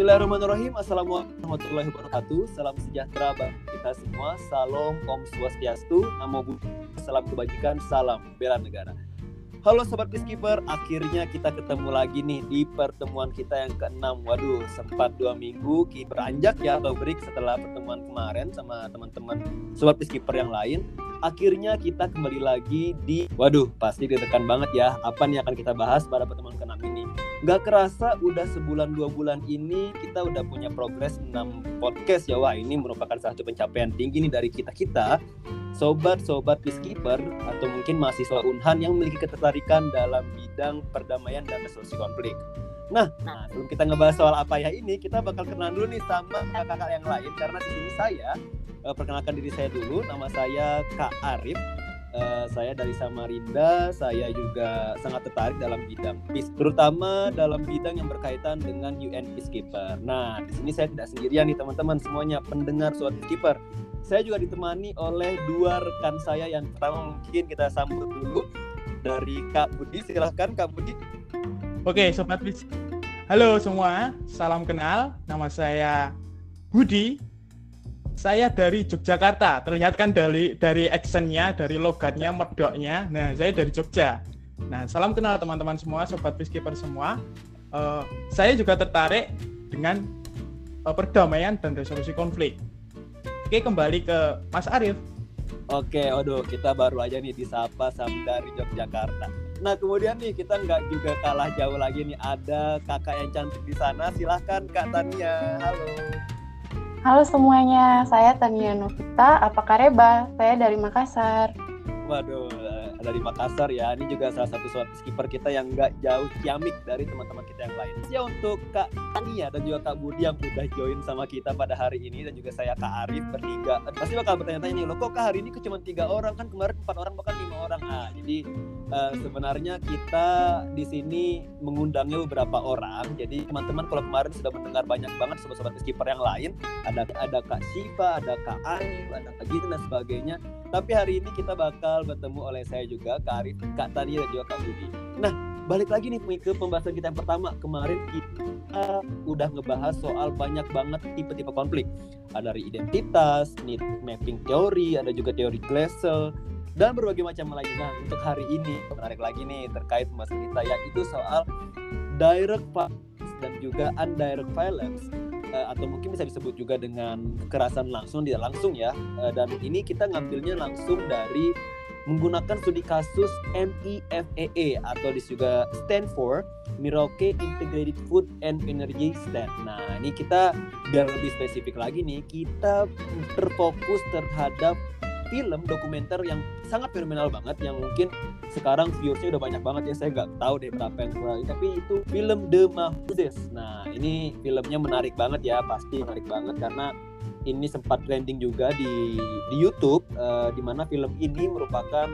Bismillahirrahmanirrahim. Assalamualaikum warahmatullahi wabarakatuh. Salam sejahtera bagi kita semua. Salam Om Swastiastu. Namo Buddhaya. Salam kebajikan. Salam bela negara. Halo Sobat Peacekeeper, akhirnya kita ketemu lagi nih di pertemuan kita yang keenam. Waduh, sempat dua minggu kita beranjak ya atau break setelah pertemuan kemarin sama teman-teman Sobat Peacekeeper yang lain. Akhirnya kita kembali lagi di, waduh pasti ditekan banget ya, apa nih akan kita bahas pada pertemuan keenam ini. Gak kerasa udah sebulan dua bulan ini kita udah punya progres 6 podcast ya. Wah ini merupakan satu pencapaian tinggi nih dari kita-kita sobat-sobat peacekeeper atau mungkin mahasiswa Unhan yang memiliki ketertarikan dalam bidang perdamaian dan resolusi konflik. Nah, nah, sebelum kita ngebahas soal apa ya ini, kita bakal kenalan dulu nih sama kakak-kakak yang lain karena di sini saya uh, perkenalkan diri saya dulu, nama saya Kak Arif. Uh, saya dari Samarinda, saya juga sangat tertarik dalam bidang peace, terutama dalam bidang yang berkaitan dengan UN Peacekeeper. Nah, di sini saya tidak sendirian nih teman-teman semuanya pendengar suatu Peacekeeper saya juga ditemani oleh dua rekan saya yang pertama mungkin kita sambut dulu dari Kak Budi. Silahkan Kak Budi. Oke, Sobat Bis. Halo semua, salam kenal. Nama saya Budi. Saya dari Yogyakarta. Terlihat kan dari dari actionnya, dari logatnya, merdoknya. Nah, saya dari Jogja. Nah, salam kenal teman-teman semua, Sobat Peacekeeper semua. Uh, saya juga tertarik dengan uh, perdamaian dan resolusi konflik. Oke, kembali ke Mas Arif. Oke, waduh, kita baru aja nih disapa sama dari Yogyakarta. Nah, kemudian nih kita nggak juga kalah jauh lagi nih ada kakak yang cantik di sana. Silahkan Kak Tania. Halo. Halo semuanya, saya Tania Novita. Apa kareba? Saya dari Makassar. Waduh, dari Makassar ya. Ini juga salah satu suatu skipper kita yang nggak jauh ciamik dari teman-teman kita yang lain. Ya untuk Kak Tania dan juga Kak Budi yang udah join sama kita pada hari ini dan juga saya Kak Arif bertiga. Pasti bakal bertanya-tanya nih, loh kok Kak hari ini cuma tiga orang kan kemarin empat orang bahkan lima orang. Ah, jadi uh, sebenarnya kita di sini mengundangnya beberapa orang. Jadi teman-teman kalau kemarin sudah mendengar banyak banget sobat-sobat skipper yang lain, ada ada Kak Siva, ada Kak Arif, ada Kak Gita dan sebagainya tapi hari ini kita bakal bertemu oleh saya juga, Kak Arif, Kak Tania, dan juga Kak Budi. Nah, balik lagi nih ke pembahasan kita yang pertama. Kemarin kita udah ngebahas soal banyak banget tipe-tipe konflik. Ada dari identitas, need mapping teori, ada juga teori Glassel, dan berbagai macam lainnya. Nah, untuk hari ini, menarik lagi nih terkait pembahasan kita, yaitu soal direct violence dan juga indirect violence uh, atau mungkin bisa disebut juga dengan kekerasan langsung tidak langsung ya uh, dan ini kita ngambilnya langsung dari menggunakan studi kasus MEFAA e atau dis juga stand for Miroke Integrated Food and Energy Stand. Nah ini kita biar lebih spesifik lagi nih kita terfokus terhadap film dokumenter yang sangat fenomenal banget yang mungkin sekarang viewsnya udah banyak banget ya saya nggak tahu deh berapa yang kurang tapi itu film The Mahfuzes nah ini filmnya menarik banget ya pasti menarik banget karena ini sempat trending juga di di YouTube uh, di mana film ini merupakan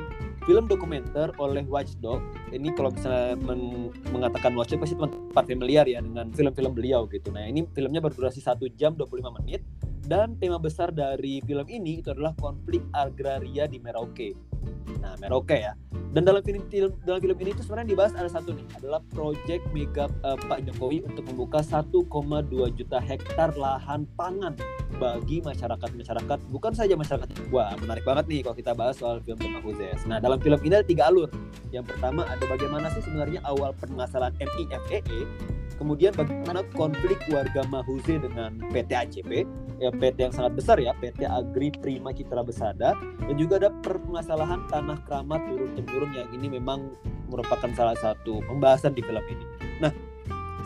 film dokumenter oleh Watchdog. Ini kalau misalnya men mengatakan Watchdog pasti teman-teman familiar ya dengan film-film beliau gitu. Nah, ini filmnya berdurasi 1 jam 25 menit dan tema besar dari film ini itu adalah konflik agraria di Merauke. Nah, Merauke ya. Dan dalam film, film dalam film ini itu sebenarnya dibahas ada satu nih, adalah proyek mega uh, Pak Jokowi untuk membuka 1,2 juta hektar lahan pangan bagi masyarakat-masyarakat bukan saja masyarakat wah menarik banget nih kalau kita bahas soal film tentang Huzes. Nah dalam film ini ada tiga alur. Yang pertama ada bagaimana sih sebenarnya awal permasalahan MIFEE kemudian bagaimana konflik warga Mahuze dengan PT ACP ya PT yang sangat besar ya PT Agri Prima Citra Besada dan juga ada permasalahan tanah keramat turun temurun yang ini memang merupakan salah satu pembahasan di film ini. Nah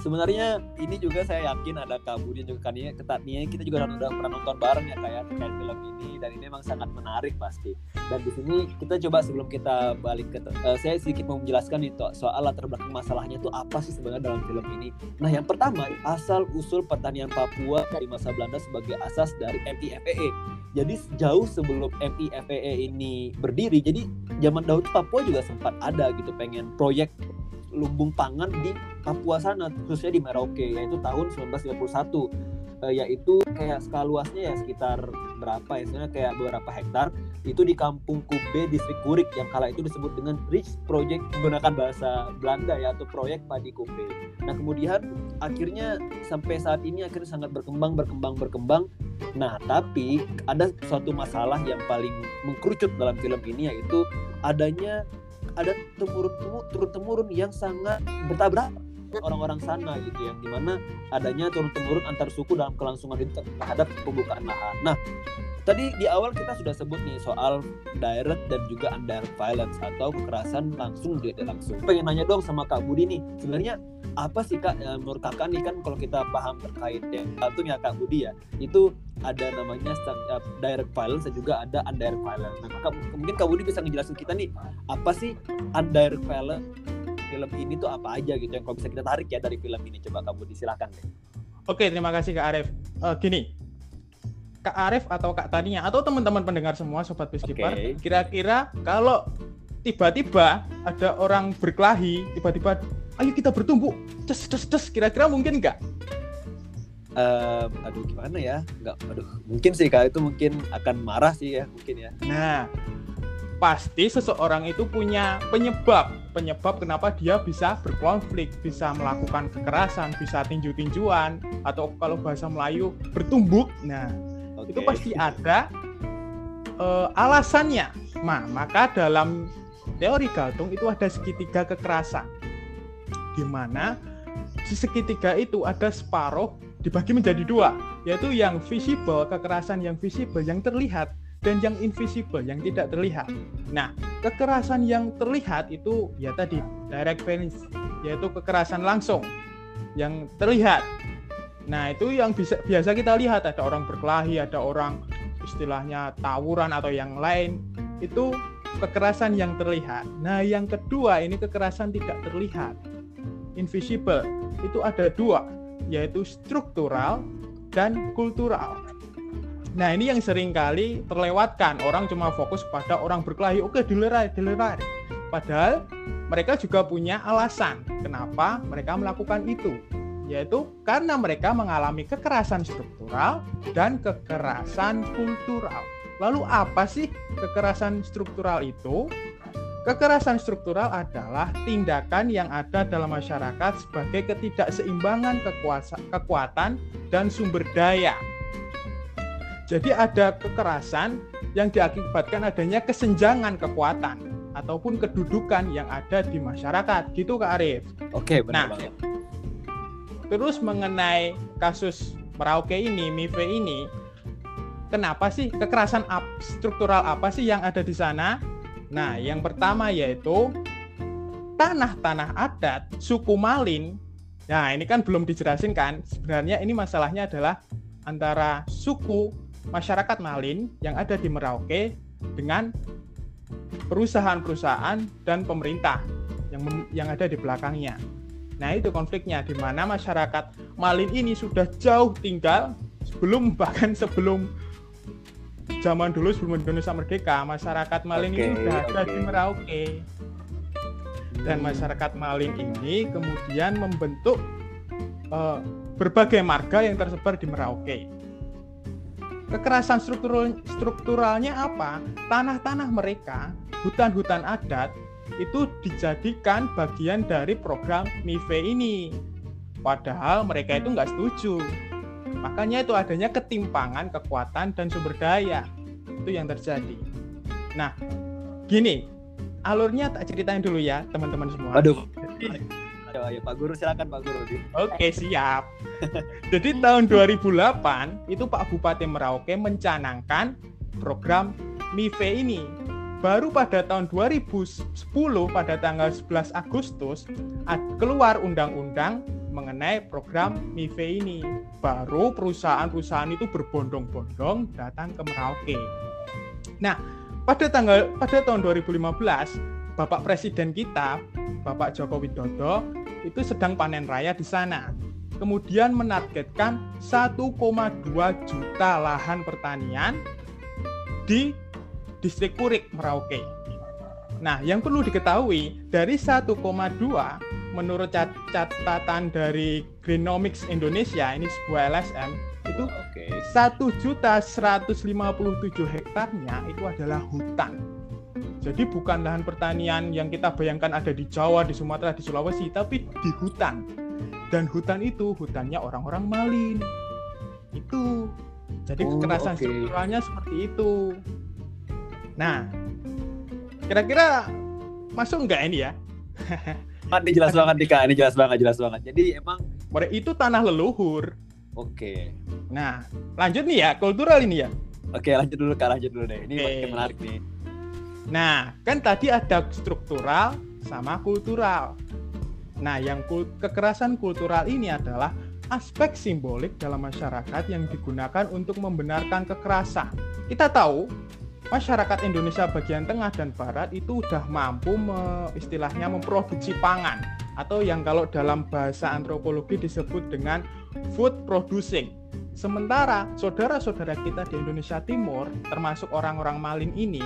sebenarnya ini juga saya yakin ada Budi juga kan ini ketatnya kita juga udah pernah nonton bareng ya kayak terkait film ini dan ini memang sangat menarik pasti. Dan di sini kita coba sebelum kita balik ke uh, saya sedikit mau menjelaskan itu soal latar belakang masalahnya itu apa sih sebenarnya dalam film ini. Nah yang pertama asal usul pertanian Papua dari masa Belanda sebagai asas dari MIFEE jadi jauh sebelum MIFEE ini berdiri jadi zaman dahulu Papua juga sempat ada gitu pengen proyek lumbung pangan di Papua sana khususnya di Merauke yaitu tahun 1931 uh, yaitu kayak skala luasnya ya sekitar berapa ya sebenarnya kayak beberapa hektar itu di kampung Kube distrik Kurik yang kala itu disebut dengan Rich Project menggunakan bahasa Belanda ya atau proyek padi Kube. Nah kemudian akhirnya sampai saat ini akhirnya sangat berkembang berkembang berkembang. Nah tapi ada suatu masalah yang paling mengkerucut dalam film ini yaitu adanya ada temurun turun temurun yang sangat bertabrak orang-orang sana gitu yang di mana adanya turun temurun antar suku dalam kelangsungan itu terhadap pembukaan lahan. Nah tadi di awal kita sudah sebut nih soal direct dan juga indirect violence atau kekerasan langsung tidak langsung. Pengen nanya dong sama Kak Budi nih sebenarnya apa sih kak ya, menurut kakak nih kan kalau kita paham terkait ya satunya kak Budi ya itu ada namanya uh, direct violence dan juga ada indirect violence. Nah, kakak, mungkin Kak Budi bisa ngejelasin kita nih apa sih indirect violence film ini tuh apa aja gitu yang kalau bisa kita tarik ya dari film ini coba Kak Budi silakan deh. Oke terima kasih Kak Arif. Uh, gini Kak Arif atau Kak Tania atau teman-teman pendengar semua sobat peacekeeper okay. kira-kira kalau tiba-tiba ada orang berkelahi tiba-tiba ayo kita bertumbuk des des des kira-kira mungkin nggak? Uh, aduh gimana ya? Nggak aduh mungkin sih kalau itu mungkin akan marah sih ya mungkin ya. Nah pasti seseorang itu punya penyebab. Penyebab kenapa dia bisa berkonflik bisa melakukan kekerasan bisa tinju-tinjuan atau kalau bahasa Melayu bertumbuk. Nah okay. itu pasti ada uh, alasannya nah maka dalam teori Galtung itu ada segitiga kekerasan di mana di segitiga itu ada separuh dibagi menjadi dua, yaitu yang visible, kekerasan yang visible, yang terlihat, dan yang invisible, yang tidak terlihat. Nah, kekerasan yang terlihat itu ya tadi direct violence, yaitu kekerasan langsung yang terlihat. Nah, itu yang bisa biasa kita lihat ada orang berkelahi, ada orang istilahnya tawuran atau yang lain. Itu kekerasan yang terlihat. Nah, yang kedua ini kekerasan tidak terlihat invisible itu ada dua yaitu struktural dan kultural. Nah ini yang sering kali terlewatkan orang cuma fokus pada orang berkelahi oke dilerai dilerai padahal mereka juga punya alasan kenapa mereka melakukan itu yaitu karena mereka mengalami kekerasan struktural dan kekerasan kultural. Lalu apa sih kekerasan struktural itu? Kekerasan struktural adalah tindakan yang ada dalam masyarakat sebagai ketidakseimbangan kekuasa, kekuatan dan sumber daya. Jadi ada kekerasan yang diakibatkan adanya kesenjangan kekuatan ataupun kedudukan yang ada di masyarakat. Gitu Kak Arif. Oke, benar nah, banget. Terus mengenai kasus Merauke ini, MIFE ini, kenapa sih kekerasan struktural apa sih yang ada di sana? Nah, yang pertama yaitu tanah-tanah adat suku Malin. Nah, ini kan belum dijelasin kan. Sebenarnya ini masalahnya adalah antara suku masyarakat Malin yang ada di Merauke dengan perusahaan-perusahaan dan pemerintah yang yang ada di belakangnya. Nah, itu konfliknya di mana masyarakat Malin ini sudah jauh tinggal sebelum bahkan sebelum zaman dulu sebelum Indonesia merdeka masyarakat Maling okay, ini sudah ada di Merauke dan masyarakat Maling ini kemudian membentuk uh, berbagai marga yang tersebar di Merauke. Kekerasan struktural strukturalnya apa? Tanah-tanah mereka, hutan-hutan adat itu dijadikan bagian dari program MIFE ini. Padahal mereka itu nggak setuju Makanya itu adanya ketimpangan kekuatan dan sumber daya. Itu yang terjadi. Nah, gini, alurnya tak ceritain dulu ya, teman-teman semua. Aduh. Jadi, Ayo, ayo Pak Guru silakan Pak Guru. Oke, siap. Jadi tahun 2008 itu Pak Bupati Merauke mencanangkan program MIFE ini. Baru pada tahun 2010 pada tanggal 11 Agustus keluar undang-undang mengenai program MIFE ini. Baru perusahaan-perusahaan itu berbondong-bondong datang ke Merauke. Nah, pada tanggal pada tahun 2015, Bapak Presiden kita, Bapak Joko Widodo, itu sedang panen raya di sana. Kemudian menargetkan 1,2 juta lahan pertanian di distrik Kurik Merauke. Nah, yang perlu diketahui dari 1,2 menurut cat catatan dari Greenomix Indonesia ini sebuah LSM itu satu juta 157 hektarnya itu adalah hutan. Jadi bukan lahan pertanian yang kita bayangkan ada di Jawa, di Sumatera, di Sulawesi, tapi di hutan. Dan hutan itu hutannya orang-orang Malin. Itu. Jadi Oh, kekerasan oke. strukturalnya seperti itu. Nah, kira-kira masuk nggak ini ya? Kan ini jelas banget nih kak, ini jelas banget, jelas banget. Jadi emang itu tanah leluhur. oke, Nah, lanjut nih ya, kultural ini ya. oke lanjut dulu kak, lanjut dulu deh. Ini Oke. makin menarik nih. Nah, kan tadi ada struktural sama kultural. Nah, yang kul- kekerasan kultural ini adalah aspek simbolik dalam masyarakat yang digunakan untuk membenarkan kekerasan. Kita tahu masyarakat Indonesia bagian tengah dan barat itu udah mampu me- istilahnya memproduksi pangan atau yang kalau dalam bahasa antropologi disebut dengan food producing. Sementara saudara-saudara kita di Indonesia Timur, termasuk orang-orang Malin ini,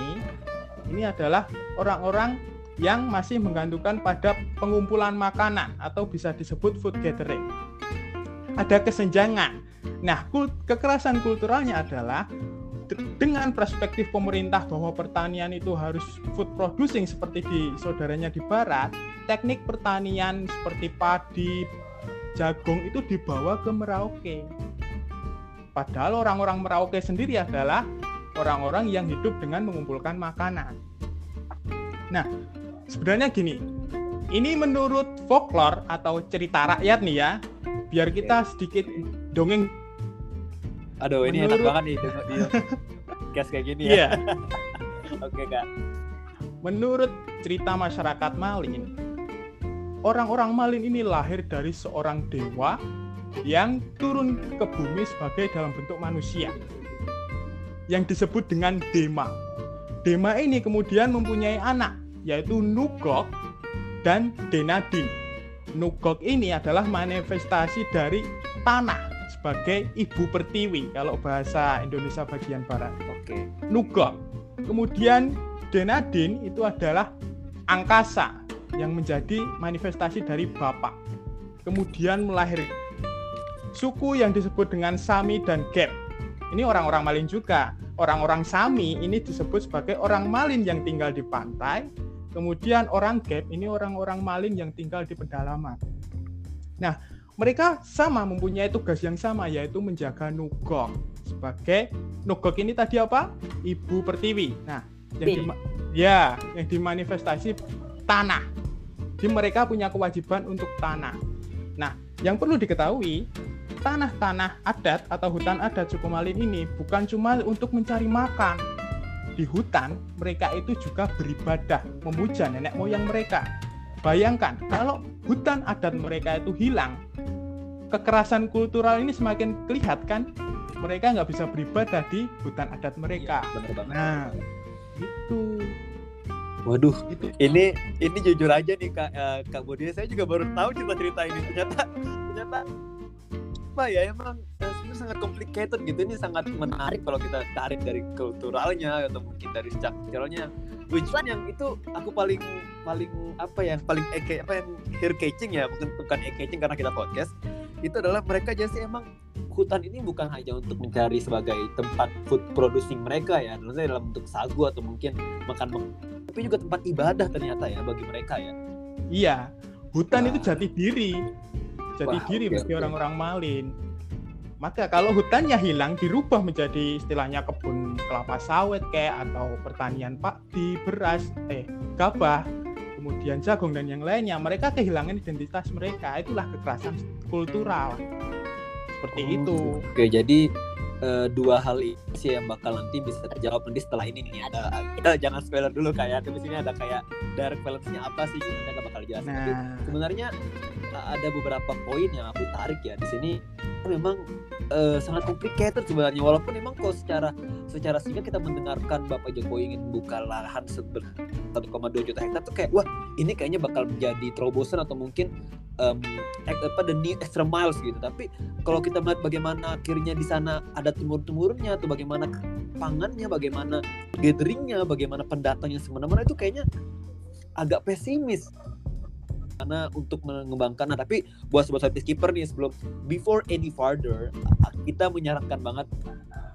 ini adalah orang-orang yang masih menggantungkan pada pengumpulan makanan atau bisa disebut food gathering. Ada kesenjangan. Nah, kekerasan kulturalnya adalah dengan perspektif pemerintah bahwa pertanian itu harus food producing seperti di saudaranya di barat, teknik pertanian seperti padi, jagung itu dibawa ke Merauke. Padahal orang-orang Merauke sendiri adalah orang-orang yang hidup dengan mengumpulkan makanan. Nah, sebenarnya gini, ini menurut folklore atau cerita rakyat nih ya, biar kita sedikit dongeng. Aduh, ini enak Menurut- banget nih di kayak gini ya. Iya, Oke kak. menurut cerita masyarakat Malin, orang-orang Malin ini lahir dari seorang dewa yang turun ke bumi sebagai dalam bentuk manusia yang disebut dengan Dema. Dema ini kemudian mempunyai anak yaitu Nugok dan Denadin. Nugok ini adalah manifestasi dari tanah sebagai ibu pertiwi kalau bahasa Indonesia bagian barat. Oke. Nugok. Kemudian Denadin itu adalah angkasa yang menjadi manifestasi dari bapak. Kemudian melahirkan suku yang disebut dengan Sami dan Gep. Ini orang-orang Malin juga. Orang-orang Sami ini disebut sebagai orang Malin yang tinggal di pantai. Kemudian orang Gep ini orang-orang Malin yang tinggal di pedalaman. Nah, mereka sama mempunyai tugas yang sama yaitu menjaga Nugok sebagai Nugok ini tadi apa? Ibu Pertiwi. Nah, yang dima- ya, yang dimanifestasi tanah. Jadi mereka punya kewajiban untuk tanah. Nah, yang perlu diketahui, tanah-tanah adat atau hutan adat suku Malin ini bukan cuma untuk mencari makan. Di hutan, mereka itu juga beribadah, memuja nenek moyang mereka. Bayangkan, kalau hutan adat mereka itu hilang, kekerasan kultural ini semakin kelihatan kan? Mereka nggak bisa beribadah di hutan adat mereka. Bener banget. Nah, itu Waduh, itu ini ini jujur aja nih kak eh, kak Budi. Saya juga baru tahu cerita cerita ini. Ternyata ternyata apa ya emang eh, sebenarnya sangat complicated gitu. Ini sangat menarik kalau kita tarik dari kulturalnya atau mungkin dari strukturalnya which one yang itu aku paling paling apa ya paling eke apa yang hair catching ya? Bukan bukan eye catching karena kita podcast itu adalah mereka jadi emang hutan ini bukan hanya untuk mencari sebagai tempat food producing mereka ya maksudnya dalam bentuk sagu atau mungkin makan tapi juga tempat ibadah ternyata ya bagi mereka ya. Iya, hutan Wah. itu jati diri, jati Wah, diri oke, bagi orang-orang Malin. Maka kalau hutannya hilang, dirubah menjadi istilahnya kebun kelapa sawit kayak atau pertanian padi, beras, eh gabah, kemudian jagung dan yang lainnya, mereka kehilangan identitas mereka. Itulah kekerasan kultural. Seperti Oh, itu. Oke, jadi eh, dua hal ini sih yang bakal nanti bisa terjawab nanti setelah ini nih ada kita jangan spoiler dulu kayak tapi sini ada kayak direct balance-nya apa sih gitu kita nggak bakal jelasin. Tapi Nah, sebenarnya uh, ada beberapa poin yang aku tarik ya di sini memang uh, sangat complicated sebenarnya walaupun memang kok secara secara singkat kita mendengarkan Bapak Jokowi ingin buka lahan seber 1,2 juta hektar tuh kayak wah ini kayaknya bakal menjadi terobosan atau mungkin um, apa the new extra miles gitu. Tapi kalau kita melihat bagaimana akhirnya di sana ada temurun-temurunnya atau bagaimana pangannya bagaimana gatheringnya bagaimana pendatangnya semena-mena itu kayaknya agak pesimis mana untuk mengembangkan. Nah, tapi buat sobat peacekeeper nih sebelum before any further, kita menyarankan banget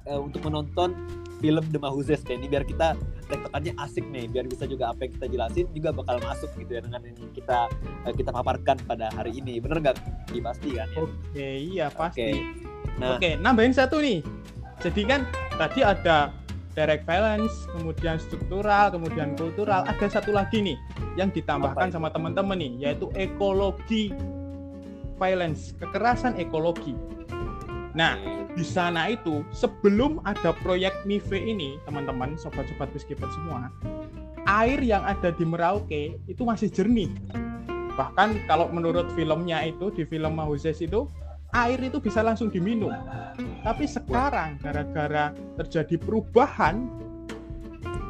uh, untuk menonton film The Mahuzes kayak ini biar kita tektokannya asik nih biar bisa juga apa yang kita jelasin juga bakal masuk gitu ya dengan ini kita uh, kita paparkan pada hari ini bener nggak pasti kan ya? oke iya pasti okay. nah oke nambahin satu nih jadi kan tadi ada direct violence kemudian struktural kemudian kultural. Ada satu lagi nih yang ditambahkan sama teman-teman nih yaitu ekologi violence kekerasan ekologi. Nah di sana itu sebelum ada proyek MIVE ini teman-teman sobat-sobat peacekeeper semua air yang ada di Merauke itu masih jernih. Bahkan kalau menurut filmnya itu di film Mahuzes itu air itu bisa langsung diminum tapi sekarang gara-gara terjadi perubahan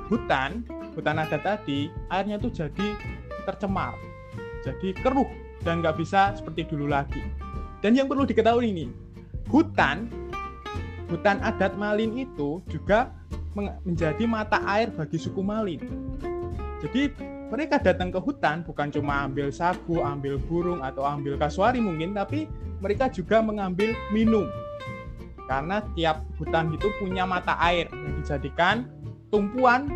hutan hutan adat tadi airnya itu jadi tercemar jadi keruh dan nggak bisa seperti dulu lagi dan yang perlu diketahui ini hutan hutan adat Malin itu juga menjadi mata air bagi suku Malin. Jadi mereka datang ke hutan bukan cuma ambil sagu, ambil burung atau ambil kasuari mungkin, tapi mereka juga mengambil minum. Karena tiap hutan itu punya mata air yang dijadikan tumpuan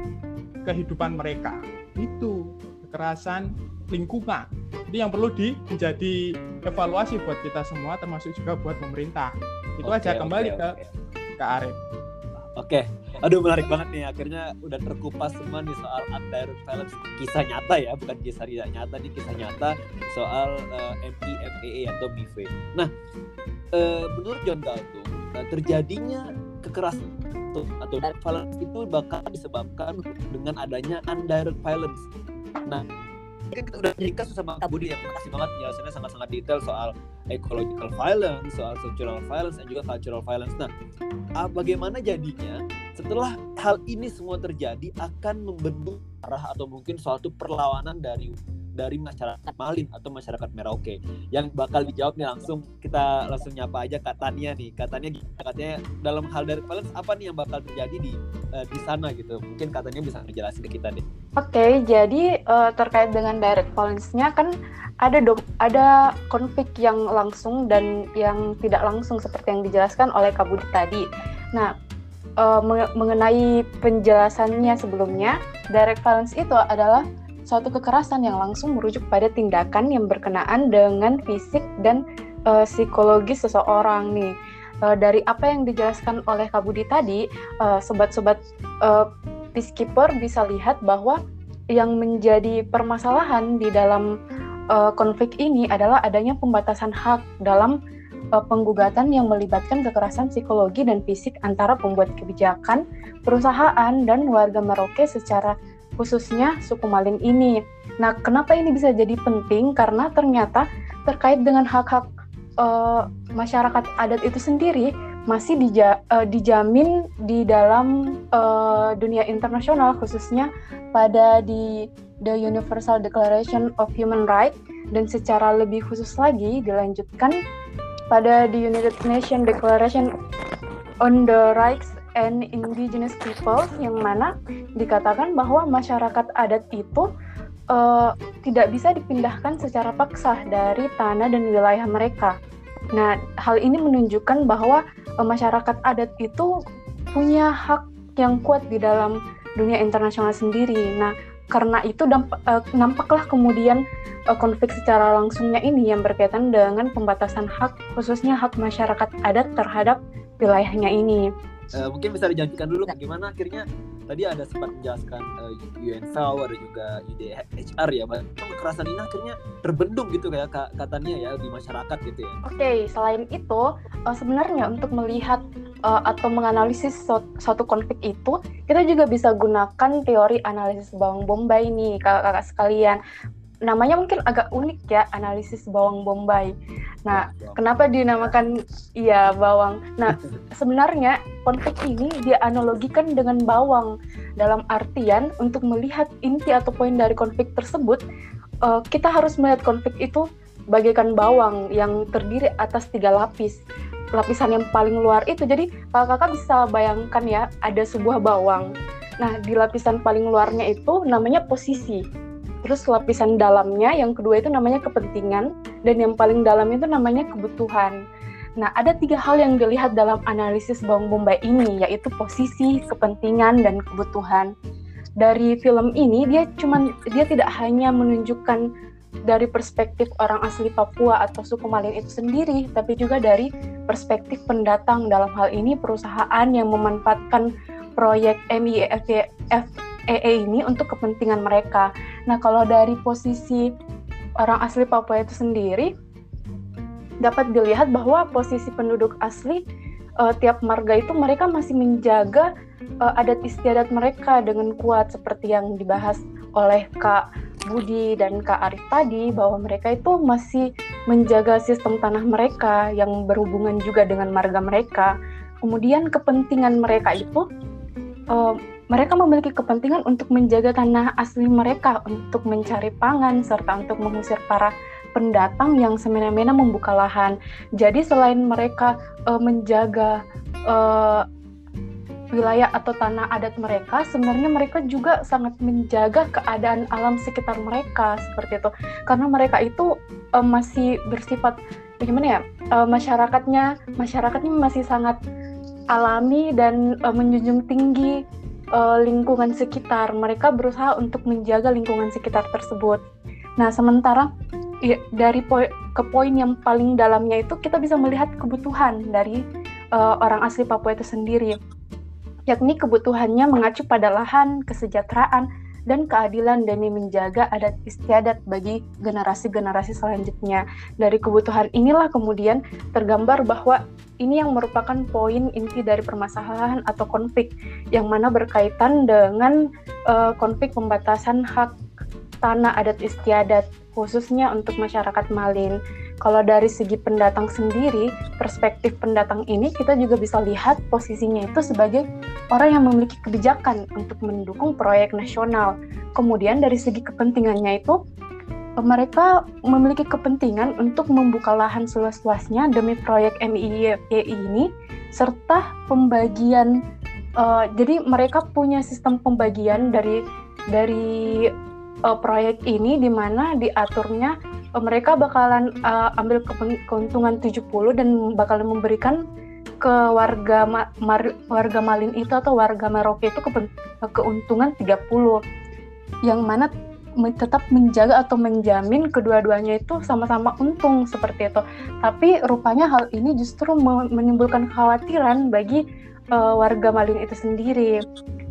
kehidupan mereka. Itu kekerasan lingkungan. Jadi yang perlu di, menjadi evaluasi buat kita semua termasuk juga buat pemerintah. Itu okay, aja kembali okay, ke okay. Kak Arif. Oke, aduh menarik banget nih. Akhirnya udah terkupas semua nih soal undirect violence kisah nyata ya, bukan kisah tidak nyata nih kisah nyata soal uh, eh, MIFEE atau MIFE. Nah, uh, menurut John Galtung, uh, terjadinya kekerasan atau violence itu bakal disebabkan dengan adanya undirect violence. Nah, mungkin kita udah ringkas sama Kak Budi yang makasih banget penjelasannya sangat-sangat detail soal ecological violence, soal social violence dan juga cultural violence. Nah, bagaimana jadinya setelah hal ini semua terjadi akan membentuk arah atau mungkin suatu perlawanan dari dari masyarakat Malin atau masyarakat Merauke. Yang bakal dijawab nih langsung kita langsung nyapa aja katanya nih. Katanya katanya dalam hal dari balance apa nih yang bakal terjadi di uh, di sana gitu? Mungkin katanya bisa ngejelasin ke kita deh. Oke okay, jadi uh, terkait dengan direct violence-nya kan ada dong ada konflik yang langsung dan yang tidak langsung seperti yang dijelaskan oleh Kak tadi. Nah uh, mengenai penjelasannya sebelumnya direct violence itu adalah suatu kekerasan yang langsung merujuk pada tindakan yang berkenaan dengan fisik dan uh, psikologis seseorang nih. Uh, dari apa yang dijelaskan oleh Kak Budi tadi, uh, sobat-sobat uh, peacekeeper bisa lihat bahwa yang menjadi permasalahan di dalam uh, konflik ini adalah adanya pembatasan hak dalam uh, penggugatan yang melibatkan kekerasan psikologi dan fisik antara pembuat kebijakan, perusahaan, dan warga Merauke secara khususnya suku Malin ini. Nah, kenapa ini bisa jadi penting? Karena ternyata terkait dengan hak-hak uh, masyarakat adat itu sendiri masih dija, uh, dijamin di dalam uh, dunia internasional, khususnya pada di The Universal Declaration of Human Rights dan secara lebih khusus lagi dilanjutkan pada the United Nations Declaration on the Rights and Indigenous People yang mana dikatakan bahwa masyarakat adat itu uh, tidak bisa dipindahkan secara paksa dari tanah dan wilayah mereka. Nah, hal ini menunjukkan bahwa uh, masyarakat adat itu punya hak yang kuat di dalam dunia internasional sendiri. Nah, karena itu damp uh, nampaklah kemudian uh, konflik secara langsungnya ini yang berkaitan dengan pembatasan hak, khususnya hak masyarakat adat terhadap wilayahnya ini uh, mungkin bisa dijanjikan dulu bagaimana akhirnya? Tadi ada sempat menjelaskan uh, eh, UNVAW ada juga UDHR ya bahwa kekerasan ini akhirnya terbendung gitu kayak katanya ya di masyarakat gitu ya. Oke, okay, selain itu uh, sebenarnya untuk melihat uh, atau menganalisis suatu konflik itu kita juga bisa gunakan teori analisis bawang bombay nih kakak-kakak sekalian namanya mungkin agak unik ya analisis bawang bombay. Nah, kenapa dinamakan iya bawang? Nah, sebenarnya konflik ini dia analogikan dengan bawang dalam artian untuk melihat inti atau poin dari konflik tersebut, uh, kita harus melihat konflik itu bagaikan bawang yang terdiri atas tiga lapis. Lapisan yang paling luar itu, jadi kakak-kakak bisa bayangkan ya, ada sebuah bawang. Nah, di lapisan paling luarnya itu namanya posisi terus lapisan dalamnya yang kedua itu namanya kepentingan dan yang paling dalam itu namanya kebutuhan. Nah, ada tiga hal yang dilihat dalam analisis bawang bombay ini, yaitu posisi, kepentingan, dan kebutuhan. Dari film ini, dia cuman dia tidak hanya menunjukkan dari perspektif orang asli Papua atau suku Malin itu sendiri, tapi juga dari perspektif pendatang dalam hal ini perusahaan yang memanfaatkan proyek MIFE ini untuk kepentingan mereka. Nah, kalau dari posisi orang asli Papua itu sendiri, dapat dilihat bahwa posisi penduduk asli uh, tiap marga itu mereka masih menjaga uh, adat istiadat mereka dengan kuat seperti yang dibahas oleh Kak Budi dan Kak Arif tadi bahwa mereka itu masih menjaga sistem tanah mereka yang berhubungan juga dengan marga mereka. Kemudian kepentingan mereka itu uh, mereka memiliki kepentingan untuk menjaga tanah asli mereka untuk mencari pangan serta untuk mengusir para pendatang yang semena-mena membuka lahan. Jadi selain mereka uh, menjaga uh, wilayah atau tanah adat mereka, sebenarnya mereka juga sangat menjaga keadaan alam sekitar mereka seperti itu. Karena mereka itu uh, masih bersifat bagaimana ya? Uh, masyarakatnya masyarakatnya masih sangat alami dan uh, menjunjung tinggi uh, lingkungan sekitar. Mereka berusaha untuk menjaga lingkungan sekitar tersebut. Nah, sementara ya, dari poin ke poin yang paling dalamnya itu kita bisa melihat kebutuhan dari uh, orang asli Papua itu sendiri, yakni kebutuhannya mengacu pada lahan, kesejahteraan, dan keadilan demi menjaga adat istiadat bagi generasi-generasi selanjutnya. Dari kebutuhan inilah kemudian tergambar bahwa ini yang merupakan poin inti dari permasalahan atau konflik yang mana berkaitan dengan uh, konflik pembatasan hak tanah adat istiadat khususnya untuk masyarakat Malin. Kalau dari segi pendatang sendiri, perspektif pendatang ini kita juga bisa lihat posisinya itu sebagai orang yang memiliki kebijakan untuk mendukung proyek nasional. Kemudian dari segi kepentingannya itu mereka memiliki kepentingan untuk membuka lahan seluas-luasnya demi proyek MIY ini serta pembagian uh, jadi mereka punya sistem pembagian dari dari uh, proyek ini di mana diaturnya mereka bakalan uh, ambil ke keuntungan 70 dan bakalan memberikan ke warga ma mar warga Malin itu atau warga Merauke itu ke keuntungan 30 yang mana tetap menjaga atau menjamin kedua-duanya itu sama-sama untung seperti itu. Tapi rupanya hal ini justru menimbulkan kekhawatiran bagi uh, warga Malin itu sendiri.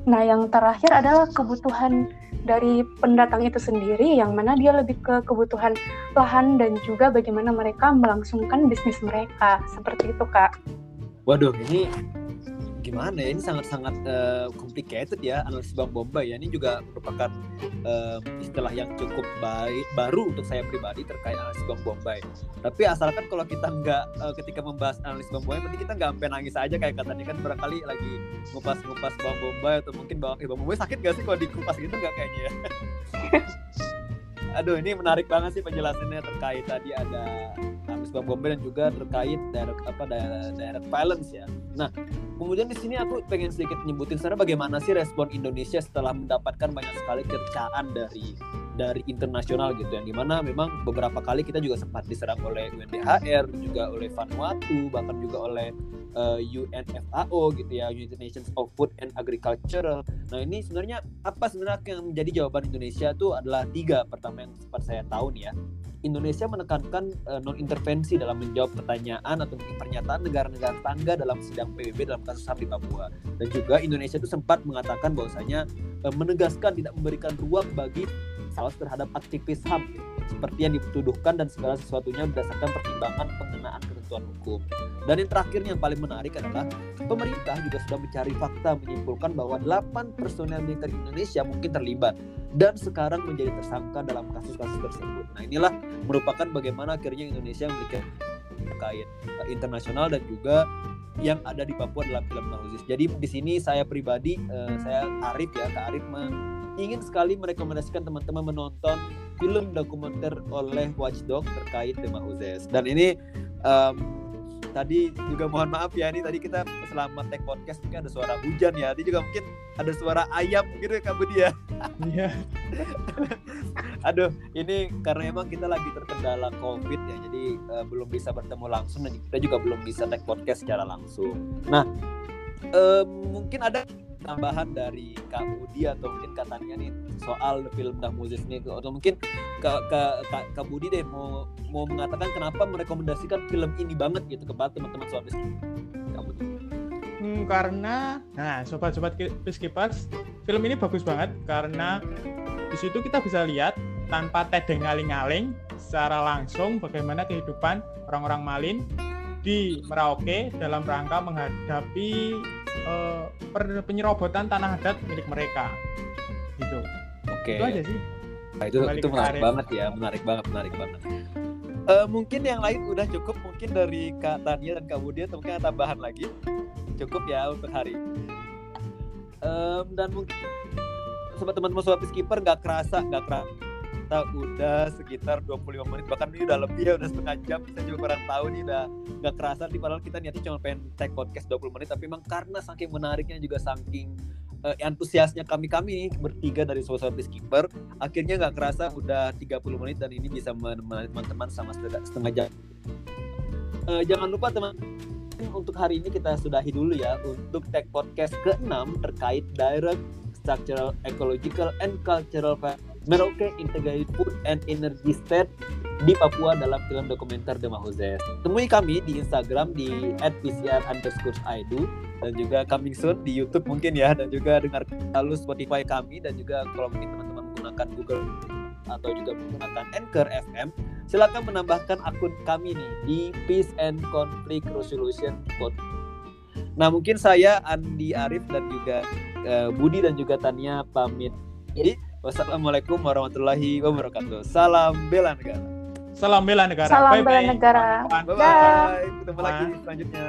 Nah, yang terakhir adalah kebutuhan dari pendatang itu sendiri yang mana dia lebih ke kebutuhan lahan dan juga bagaimana mereka melangsungkan bisnis mereka seperti itu kak. Waduh ini gimana ya? Ini sangat-sangat uh, complicated ya analisis Bang Bombay ya. Ini juga merupakan uh, istilah yang cukup baik baru untuk saya pribadi terkait analisis Bang Bombay tapi asalkan kalau kita nggak uh, ketika membahas analisis Bang Bombay berarti kita nggak sampai nangis aja kayak katanya kan barangkali lagi ngupas-ngupas Bang Bombay atau mungkin Bang, eh, Bang Bombay sakit gak sih kalau dikupas gitu nggak kayaknya ya aduh ini menarik banget sih penjelasannya terkait tadi ada Amisbah Bombe dan juga terkait direct apa direct violence ya. Nah, kemudian di sini aku pengen sedikit nyebutin sebenarnya bagaimana sih respon Indonesia setelah mendapatkan banyak sekali cercaan dari dari internasional gitu yang di mana memang beberapa kali kita juga sempat diserang oleh UNDHR juga oleh Vanuatu bahkan juga oleh uh, eh, UNFAO gitu ya United Nations of Food and Agriculture nah ini sebenarnya apa sebenarnya yang menjadi jawaban Indonesia itu adalah tiga pertama yang sempat saya tahu nih ya. Indonesia menekankan uh, non intervensi dalam menjawab pertanyaan atau pernyataan negara-negara tangga dalam sidang PBB dalam kasus HAM di Papua. Dan juga Indonesia itu sempat mengatakan bahwasanya uh, menegaskan tidak memberikan ruang bagi salah terhadap aktivis HAM seperti yang dituduhkan dan segala sesuatunya berdasarkan pertimbangan pengenaan ketentuan hukum. Dan yang terakhir yang paling menarik adalah pemerintah juga sudah mencari fakta menyimpulkan bahwa 8 personel militer Indonesia mungkin terlibat dan sekarang menjadi tersangka dalam kasus-kasus tersebut. Nah inilah merupakan bagaimana akhirnya Indonesia memiliki terkait uh, internasional dan juga yang ada di Papua dalam film Mahuzis. Jadi di sini saya pribadi, uh, saya Arif ya, Kak Arif ingin sekali merekomendasikan teman-teman menonton film dokumenter oleh Watchdog terkait Dema Uzes. Dan ini um, tadi juga mohon maaf ya ini tadi kita selama take podcast mungkin ada suara hujan ya. Nanti juga mungkin ada suara ayam gitu ya Kak Budi ya. Iya. Aduh, ini karena emang kita lagi terkendala COVID ya, jadi uh, belum bisa bertemu langsung dan kita juga belum bisa take podcast secara langsung. Nah, uh, mungkin ada tambahan dari Kak Budi atau mungkin katanya nih soal film Dah Moses ini atau mungkin Kak, Kak, Kak, Kak Budi deh mau mau mengatakan kenapa merekomendasikan film ini banget gitu kepada teman-teman sobat Kak. Hmm, karena nah sobat-sobat peacekeepers film ini bagus banget karena di situ kita bisa lihat tanpa tedeng ngaling-ngaling secara langsung bagaimana kehidupan orang-orang Malin di Merauke dalam rangka menghadapi uh, penyerobotan tanah adat milik mereka. Gitu. Oke. Okay. Itu aja sih. Nah, itu itu menarik banget ya, menarik banget, menarik banget. Uh, mungkin yang lain udah cukup mungkin dari Kak Tania dan Kak Budi atau mungkin ada tambahan lagi cukup ya untuk hari um, dan mungkin sobat teman-teman sobat skipper nggak kerasa nggak kerasa kita udah sekitar 25 menit bahkan ini udah lebih ya udah setengah jam. Saya juga kurang tahu nih udah nggak kerasa nih padahal kita niatnya cuma pengen tag podcast 20 menit tapi memang karena saking menariknya juga saking uh, antusiasnya kami-kami bertiga dari sobat skipper akhirnya nggak kerasa udah 30 menit dan ini bisa menemani teman-teman sama setengah jam. Uh, jangan lupa teman untuk hari ini kita sudahi dulu ya untuk tag podcast ke-6 terkait direct structural ecological and cultural Merauke Integrated Food and Energy State di Papua dalam film dokumenter The Mahuzes. Temui kami di Instagram di @pcr underscore dan juga coming soon di YouTube mungkin ya dan juga dengar lalu Spotify kami dan juga kalau mungkin teman-teman menggunakan Google atau juga menggunakan Anchor FM, silakan menambahkan akun kami nih di Peace and Conflict Resolution Pod. Nah mungkin saya Andi Arif dan juga uh, Budi dan juga Tania pamit. Jadi wassalamualaikum warahmatullahi wabarakatuh. Salam bela negara. Salam bela negara. Salam bela negara. Bye bye. Ketemu lagi selanjutnya.